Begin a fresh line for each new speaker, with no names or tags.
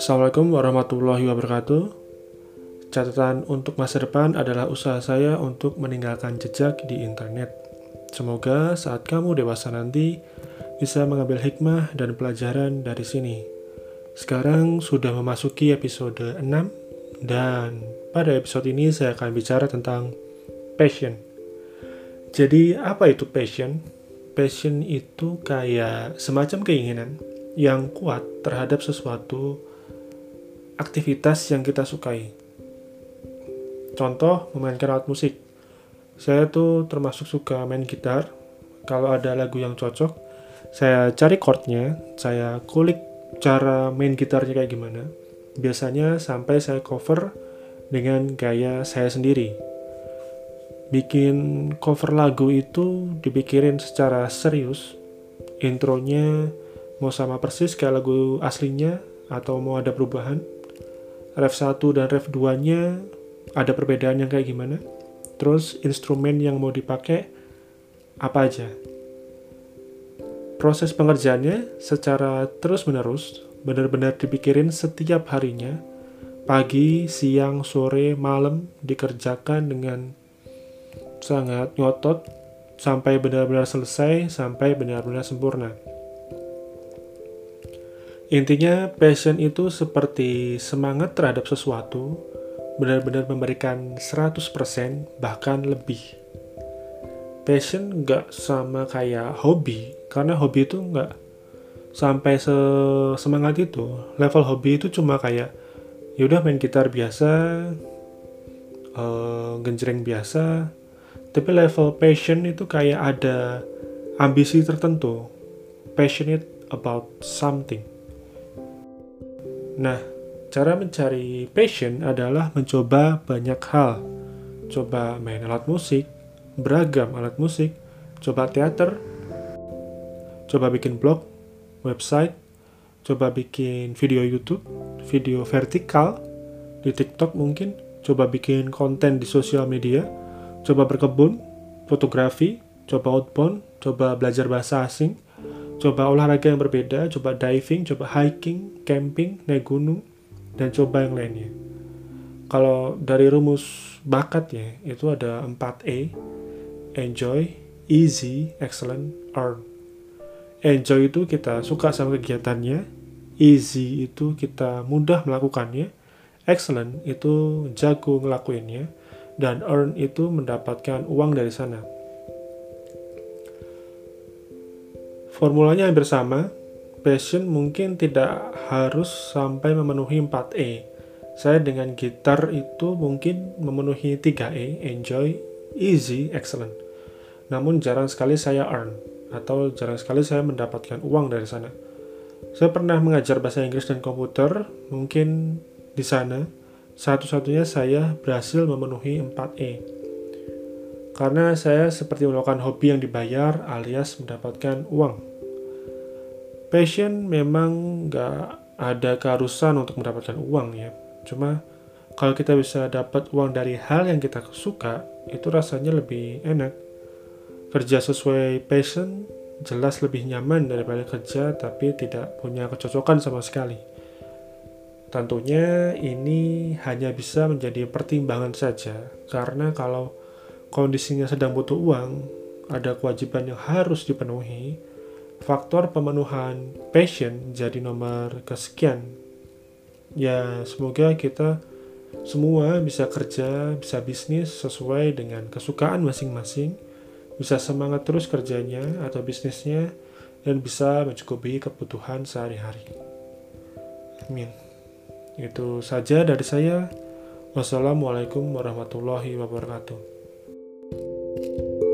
Assalamualaikum warahmatullahi wabarakatuh. Catatan untuk masa depan adalah usaha saya untuk meninggalkan jejak di internet. Semoga saat kamu dewasa nanti bisa mengambil hikmah dan pelajaran dari sini. Sekarang sudah memasuki episode 6 dan pada episode ini saya akan bicara tentang passion. Jadi apa itu passion? Passion itu kayak semacam keinginan yang kuat terhadap sesuatu aktivitas yang kita sukai. Contoh, memainkan alat musik. Saya tuh termasuk suka main gitar. Kalau ada lagu yang cocok, saya cari chordnya, saya kulik cara main gitarnya kayak gimana. Biasanya sampai saya cover dengan gaya saya sendiri. Bikin cover lagu itu dipikirin secara serius. Intronya mau sama persis kayak lagu aslinya atau mau ada perubahan ref 1 dan ref 2 nya ada perbedaan yang kayak gimana? Terus instrumen yang mau dipakai apa aja? Proses pengerjaannya secara terus menerus benar-benar dipikirin setiap harinya. Pagi, siang, sore, malam dikerjakan dengan sangat ngotot sampai benar-benar selesai sampai benar-benar sempurna Intinya, passion itu seperti semangat terhadap sesuatu, benar-benar memberikan 100% bahkan lebih. Passion nggak sama kayak hobi, karena hobi itu nggak sampai semangat itu. Level hobi itu cuma kayak, yaudah main gitar biasa, uh, genjreng biasa, tapi level passion itu kayak ada ambisi tertentu, passionate about something. Nah, cara mencari passion adalah mencoba banyak hal. Coba main alat musik, beragam alat musik, coba teater, coba bikin blog, website, coba bikin video YouTube, video vertikal di TikTok mungkin, coba bikin konten di sosial media, coba berkebun, fotografi, coba outbound, coba belajar bahasa asing, coba olahraga yang berbeda, coba diving, coba hiking, camping, naik gunung, dan coba yang lainnya. Kalau dari rumus bakat ya, itu ada 4E, enjoy, easy, excellent, earn. Enjoy itu kita suka sama kegiatannya, easy itu kita mudah melakukannya, excellent itu jago ngelakuinnya, dan earn itu mendapatkan uang dari sana. Formulanya hampir sama. Passion mungkin tidak harus sampai memenuhi 4E. Saya dengan gitar itu mungkin memenuhi 3E, enjoy, easy, excellent. Namun jarang sekali saya earn, atau jarang sekali saya mendapatkan uang dari sana. Saya pernah mengajar bahasa Inggris dan komputer, mungkin di sana satu-satunya saya berhasil memenuhi 4E. Karena saya seperti melakukan hobi yang dibayar alias mendapatkan uang. Passion memang nggak ada keharusan untuk mendapatkan uang ya. Cuma kalau kita bisa dapat uang dari hal yang kita suka, itu rasanya lebih enak. Kerja sesuai passion jelas lebih nyaman daripada kerja tapi tidak punya kecocokan sama sekali. Tentunya ini hanya bisa menjadi pertimbangan saja, karena kalau kondisinya sedang butuh uang, ada kewajiban yang harus dipenuhi, faktor pemenuhan passion jadi nomor kesekian. Ya, semoga kita semua bisa kerja, bisa bisnis sesuai dengan kesukaan masing-masing, bisa semangat terus kerjanya atau bisnisnya, dan bisa mencukupi kebutuhan sehari-hari. Amin. Itu saja dari saya. Wassalamualaikum warahmatullahi wabarakatuh. you